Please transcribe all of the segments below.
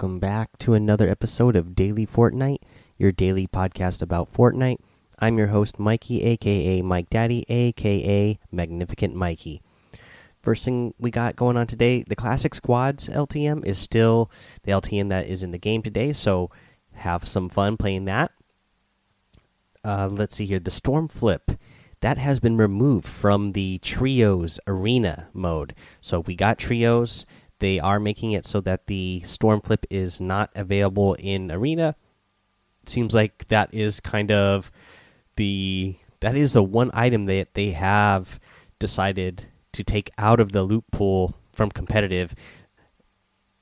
Welcome back to another episode of Daily Fortnite, your daily podcast about Fortnite. I'm your host, Mikey, aka Mike Daddy, aka Magnificent Mikey. First thing we got going on today the Classic Squads LTM is still the LTM that is in the game today, so have some fun playing that. Uh, let's see here. The Storm Flip that has been removed from the Trios Arena mode. So we got Trios. They are making it so that the Storm Flip is not available in Arena. Seems like that is kind of the that is the one item that they have decided to take out of the loot pool from competitive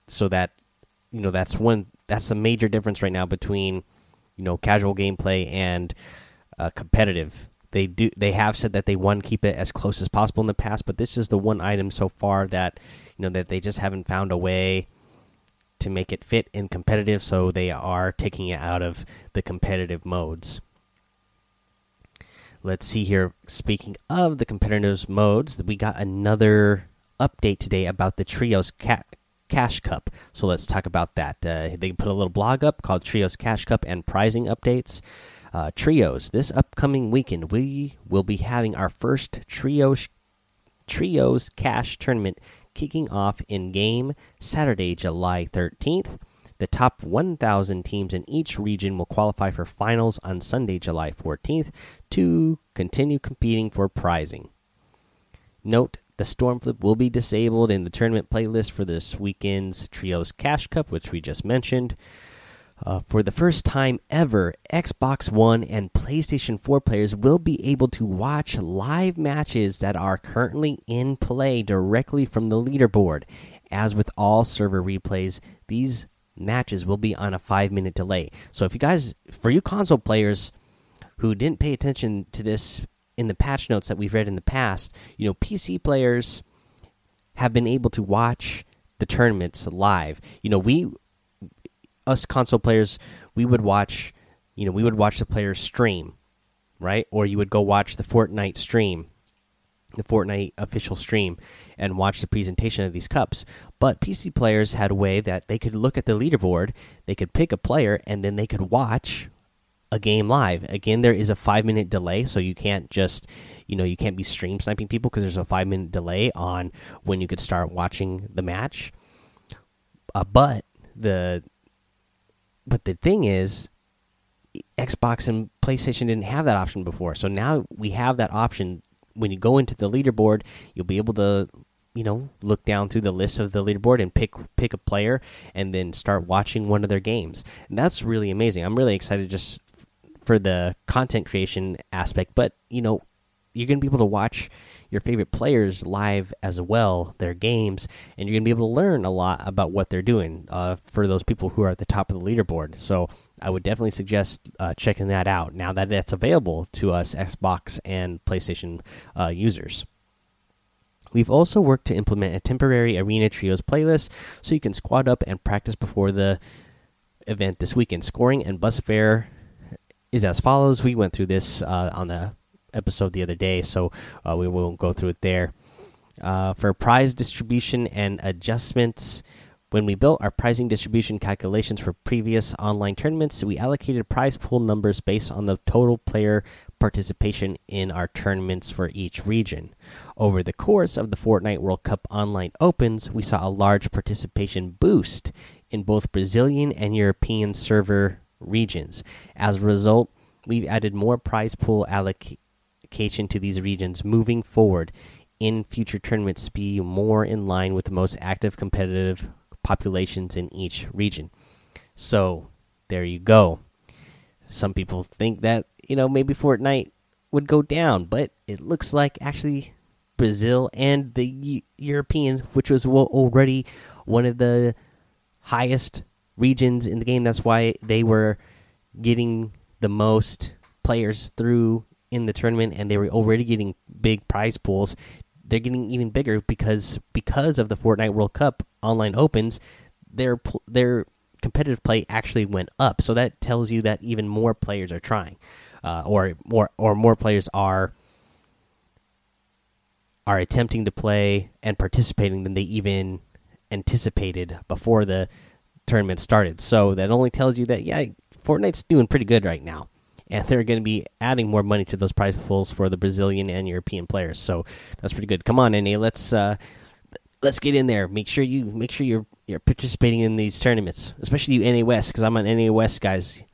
so that you know that's one that's a major difference right now between you know casual gameplay and uh, competitive they do they have said that they want to keep it as close as possible in the past but this is the one item so far that you know that they just haven't found a way to make it fit in competitive so they are taking it out of the competitive modes. Let's see here. Speaking of the competitive modes we got another update today about the trios ca cash cup. So let's talk about that. Uh, they put a little blog up called trios cash cup and prizing updates uh, trios. This upcoming weekend, we will be having our first trios trios cash tournament kicking off in game Saturday, July 13th. The top 1,000 teams in each region will qualify for finals on Sunday, July 14th, to continue competing for prizing. Note the Stormflip will be disabled in the tournament playlist for this weekend's Trios Cash Cup, which we just mentioned. Uh, for the first time ever, Xbox One and PlayStation 4 players will be able to watch live matches that are currently in play directly from the leaderboard. As with all server replays, these matches will be on a five minute delay. So, if you guys, for you console players who didn't pay attention to this in the patch notes that we've read in the past, you know, PC players have been able to watch the tournaments live. You know, we us console players, we would watch, you know, we would watch the players stream, right? Or you would go watch the Fortnite stream, the Fortnite official stream, and watch the presentation of these cups. But PC players had a way that they could look at the leaderboard, they could pick a player, and then they could watch a game live. Again, there is a five minute delay, so you can't just, you know, you can't be stream sniping people because there's a five minute delay on when you could start watching the match. Uh, but the but the thing is, Xbox and PlayStation didn't have that option before. So now we have that option. When you go into the leaderboard, you'll be able to, you know, look down through the list of the leaderboard and pick pick a player, and then start watching one of their games. And that's really amazing. I'm really excited just for the content creation aspect. But you know, you're gonna be able to watch your favorite players live as well, their games, and you're going to be able to learn a lot about what they're doing uh, for those people who are at the top of the leaderboard. So I would definitely suggest uh, checking that out now that that's available to us Xbox and PlayStation uh, users. We've also worked to implement a temporary Arena Trios playlist so you can squad up and practice before the event this weekend. Scoring and bus fare is as follows. We went through this uh, on the episode the other day, so uh, we won't go through it there. Uh, for prize distribution and adjustments, when we built our pricing distribution calculations for previous online tournaments, we allocated prize pool numbers based on the total player participation in our tournaments for each region. Over the course of the Fortnite World Cup Online Opens, we saw a large participation boost in both Brazilian and European server regions. As a result, we've added more prize pool alloc allocation to these regions moving forward in future tournaments to be more in line with the most active competitive populations in each region. So, there you go. Some people think that, you know, maybe Fortnite would go down, but it looks like actually Brazil and the European, which was already one of the highest regions in the game, that's why they were getting the most players through in the tournament and they were already getting big prize pools they're getting even bigger because because of the Fortnite World Cup online opens their their competitive play actually went up so that tells you that even more players are trying uh, or more or more players are are attempting to play and participating than they even anticipated before the tournament started. So that only tells you that yeah, Fortnite's doing pretty good right now, and they're going to be adding more money to those prize pools for the Brazilian and European players. So that's pretty good. Come on, NA, let's uh, let's get in there. Make sure you make sure you're you're participating in these tournaments, especially you NA West, because I'm on NA West guys.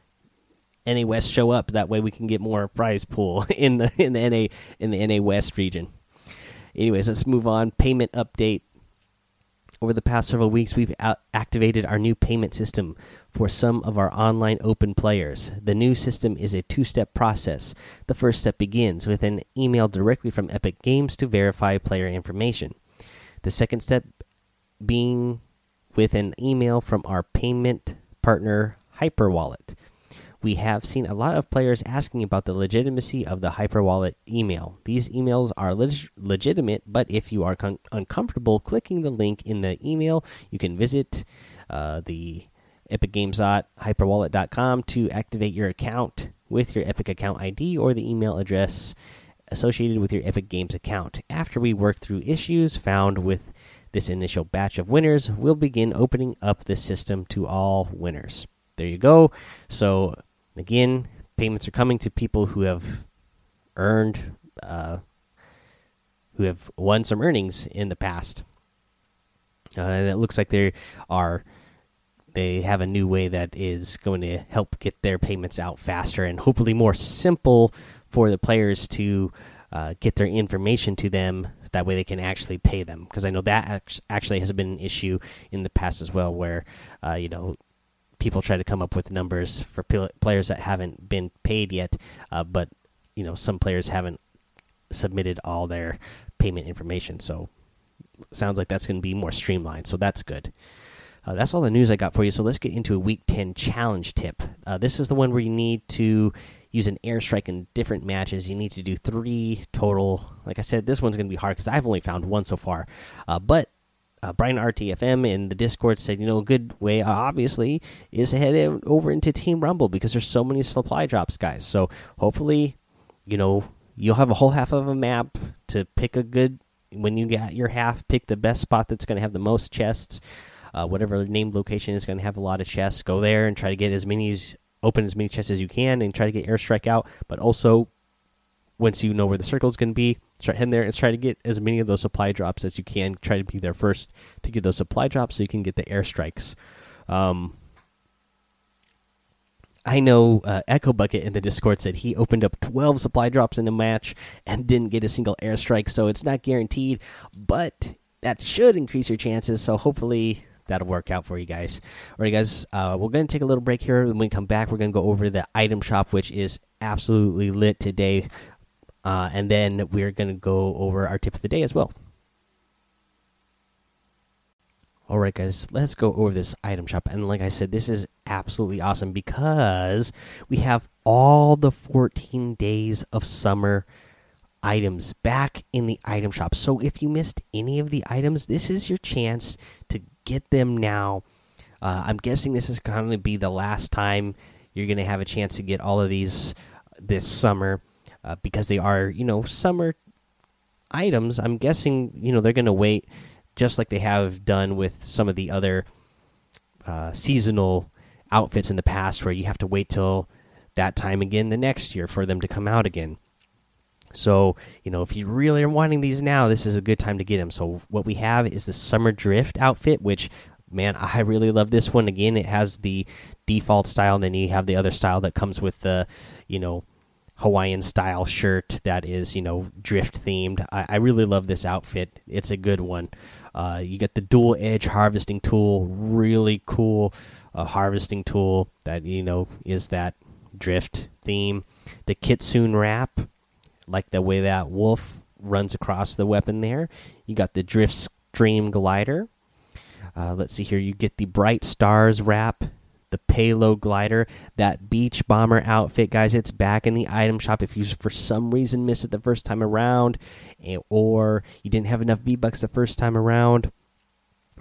NA West show up that way we can get more prize pool in the in the NA in the NA West region. Anyways, let's move on. Payment update. Over the past several weeks, we've activated our new payment system for some of our online open players. The new system is a two step process. The first step begins with an email directly from Epic Games to verify player information. The second step being with an email from our payment partner Hyperwallet we have seen a lot of players asking about the legitimacy of the hyperwallet email. These emails are leg legitimate, but if you are uncomfortable clicking the link in the email, you can visit uh, the epicgames.hyperwallet.com to activate your account with your Epic account ID or the email address associated with your Epic Games account. After we work through issues found with this initial batch of winners, we'll begin opening up the system to all winners. There you go. So Again, payments are coming to people who have earned, uh, who have won some earnings in the past, uh, and it looks like they are they have a new way that is going to help get their payments out faster and hopefully more simple for the players to uh, get their information to them that way they can actually pay them because i know that actually has been an issue in the past as well where uh, you know people try to come up with numbers for players that haven't been paid yet, uh, but you know some players haven't submitted all their payment information. So sounds like that's going to be more streamlined. So that's good. Uh, that's all the news I got for you. So let's get into a Week 10 challenge tip. Uh, this is the one where you need to use an airstrike in different matches. You need to do three total. Like I said, this one's going to be hard because I've only found one so far. Uh, but uh, Brian RTFM in the Discord said, you know, a good way, obviously, is to head over into Team Rumble because there's so many supply drops, guys. So hopefully, you know, you'll have a whole half of a map to pick a good. When you get your half, pick the best spot that's going to have the most chests. Uh, whatever named location is going to have a lot of chests. Go there and try to get as many as open as many chests as you can, and try to get airstrike out. But also, once you know where the circle is going to be, start heading there and try to get as many of those supply drops as you can. Try to be there first to get those supply drops so you can get the airstrikes. Um, I know uh, Echo Bucket in the Discord said he opened up 12 supply drops in a match and didn't get a single airstrike, so it's not guaranteed, but that should increase your chances. So hopefully that'll work out for you guys. All right, guys, uh, we're going to take a little break here. When we come back, we're going to go over the item shop, which is absolutely lit today. Uh, and then we're going to go over our tip of the day as well. All right, guys, let's go over this item shop. And like I said, this is absolutely awesome because we have all the 14 days of summer items back in the item shop. So if you missed any of the items, this is your chance to get them now. Uh, I'm guessing this is going to be the last time you're going to have a chance to get all of these this summer uh, because they are you know summer items. I'm guessing you know they're going to wait just like they have done with some of the other uh, seasonal outfits in the past, where you have to wait till that time again the next year for them to come out again. So, you know, if you really are wanting these now, this is a good time to get them. So, what we have is the Summer Drift outfit, which, man, I really love this one. Again, it has the default style, and then you have the other style that comes with the, you know, Hawaiian style shirt that is, you know, drift themed. I, I really love this outfit. It's a good one. Uh, you get the dual edge harvesting tool, really cool uh, harvesting tool that, you know, is that drift theme. The Kitsune wrap, like the way that wolf runs across the weapon there. You got the drift stream glider. Uh, let's see here. You get the bright stars wrap the payload glider, that beach bomber outfit, guys. It's back in the item shop. If you for some reason missed it the first time around, eh, or you didn't have enough V bucks the first time around,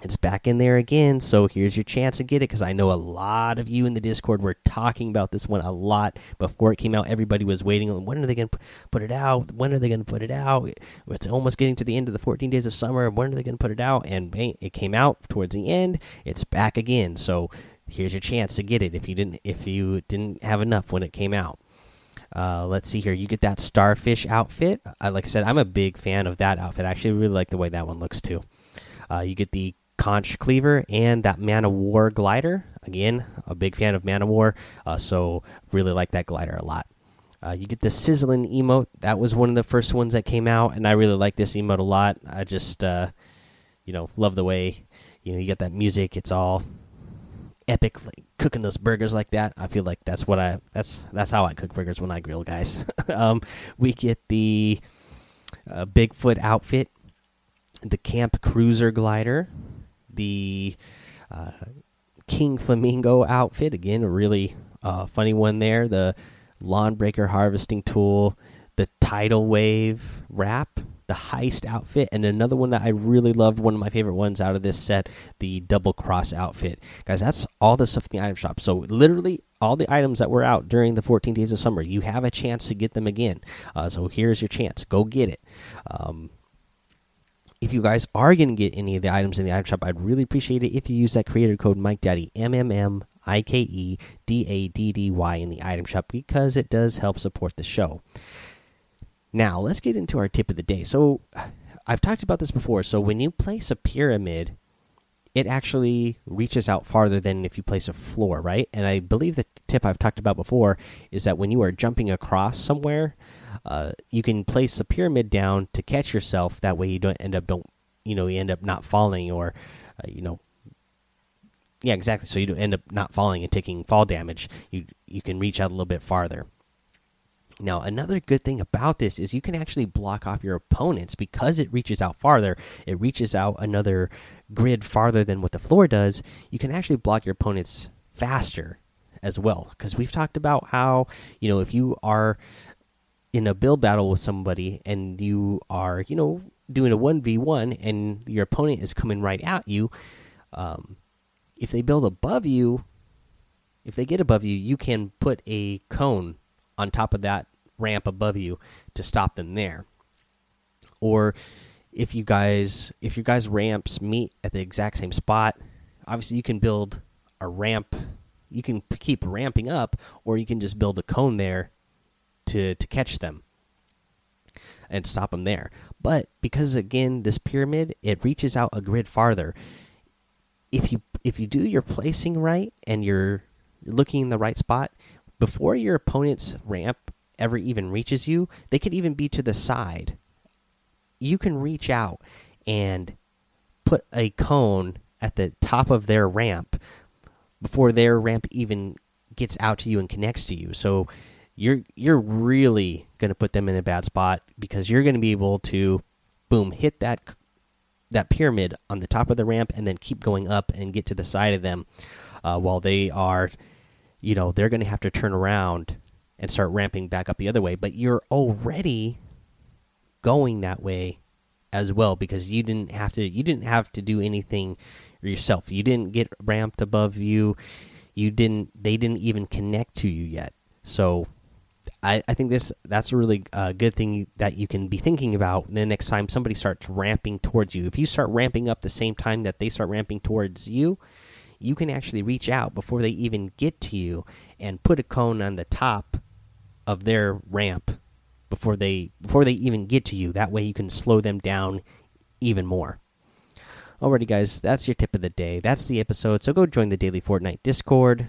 It's back in there again, so here's your chance to get it because I know a lot of you in the Discord were talking about this one a lot before it came out. Everybody was waiting. When are they going to put it out? When are they going to put it out? It's almost getting to the end of the 14 days of summer. When are they going to put it out? And it came out towards the end. It's back again, so here's your chance to get it if you didn't if you didn't have enough when it came out. Uh, let's see here. You get that starfish outfit. Like I said, I'm a big fan of that outfit. I actually really like the way that one looks too. Uh, you get the conch cleaver and that man of war glider. Again, a big fan of man of war, uh, so really like that glider a lot. Uh, you get the sizzling emote. That was one of the first ones that came out, and I really like this emote a lot. I just, uh, you know, love the way you know you get that music. It's all epic, like cooking those burgers like that. I feel like that's what I that's that's how I cook burgers when I grill, guys. um, we get the uh, Bigfoot outfit, the Camp Cruiser glider, the uh, King Flamingo outfit. Again, a really uh, funny one there. The lawn breaker harvesting tool, the tidal wave wrap, the heist outfit, and another one that I really loved, one of my favorite ones out of this set, the double cross outfit. Guys, that's all the stuff in the item shop. So literally all the items that were out during the 14 days of summer, you have a chance to get them again. Uh, so here's your chance. Go get it. Um, if you guys are going to get any of the items in the item shop, I'd really appreciate it if you use that creator code Mike Daddy M M M I K E D A D D Y in the item shop because it does help support the show. Now, let's get into our tip of the day. So, I've talked about this before. So, when you place a pyramid, it actually reaches out farther than if you place a floor, right? And I believe the tip I've talked about before is that when you are jumping across somewhere, uh, you can place the pyramid down to catch yourself. That way, you don't end up don't you know you end up not falling or uh, you know yeah exactly. So you don't end up not falling and taking fall damage. You you can reach out a little bit farther. Now, another good thing about this is you can actually block off your opponents because it reaches out farther. It reaches out another grid farther than what the floor does. You can actually block your opponents faster as well because we've talked about how you know if you are in a build battle with somebody and you are, you know, doing a 1v1 and your opponent is coming right at you, um, if they build above you, if they get above you, you can put a cone on top of that ramp above you to stop them there. Or if you guys if your guys ramps meet at the exact same spot, obviously you can build a ramp. You can keep ramping up, or you can just build a cone there to to catch them and stop them there. But because again, this pyramid it reaches out a grid farther. If you if you do your placing right and you're looking in the right spot before your opponent's ramp ever even reaches you, they could even be to the side. You can reach out and put a cone at the top of their ramp before their ramp even gets out to you and connects to you. So you're you're really going to put them in a bad spot because you're going to be able to boom hit that that pyramid on the top of the ramp and then keep going up and get to the side of them uh, while they are you know they're going to have to turn around and start ramping back up the other way. But you're already going that way as well because you didn't have to you didn't have to do anything yourself. You didn't get ramped above you. You didn't they didn't even connect to you yet. So I, I think this that's a really uh, good thing that you can be thinking about the next time somebody starts ramping towards you. If you start ramping up the same time that they start ramping towards you, you can actually reach out before they even get to you and put a cone on the top of their ramp before they before they even get to you. That way you can slow them down even more. Alrighty, guys, that's your tip of the day. That's the episode. So go join the daily Fortnite Discord.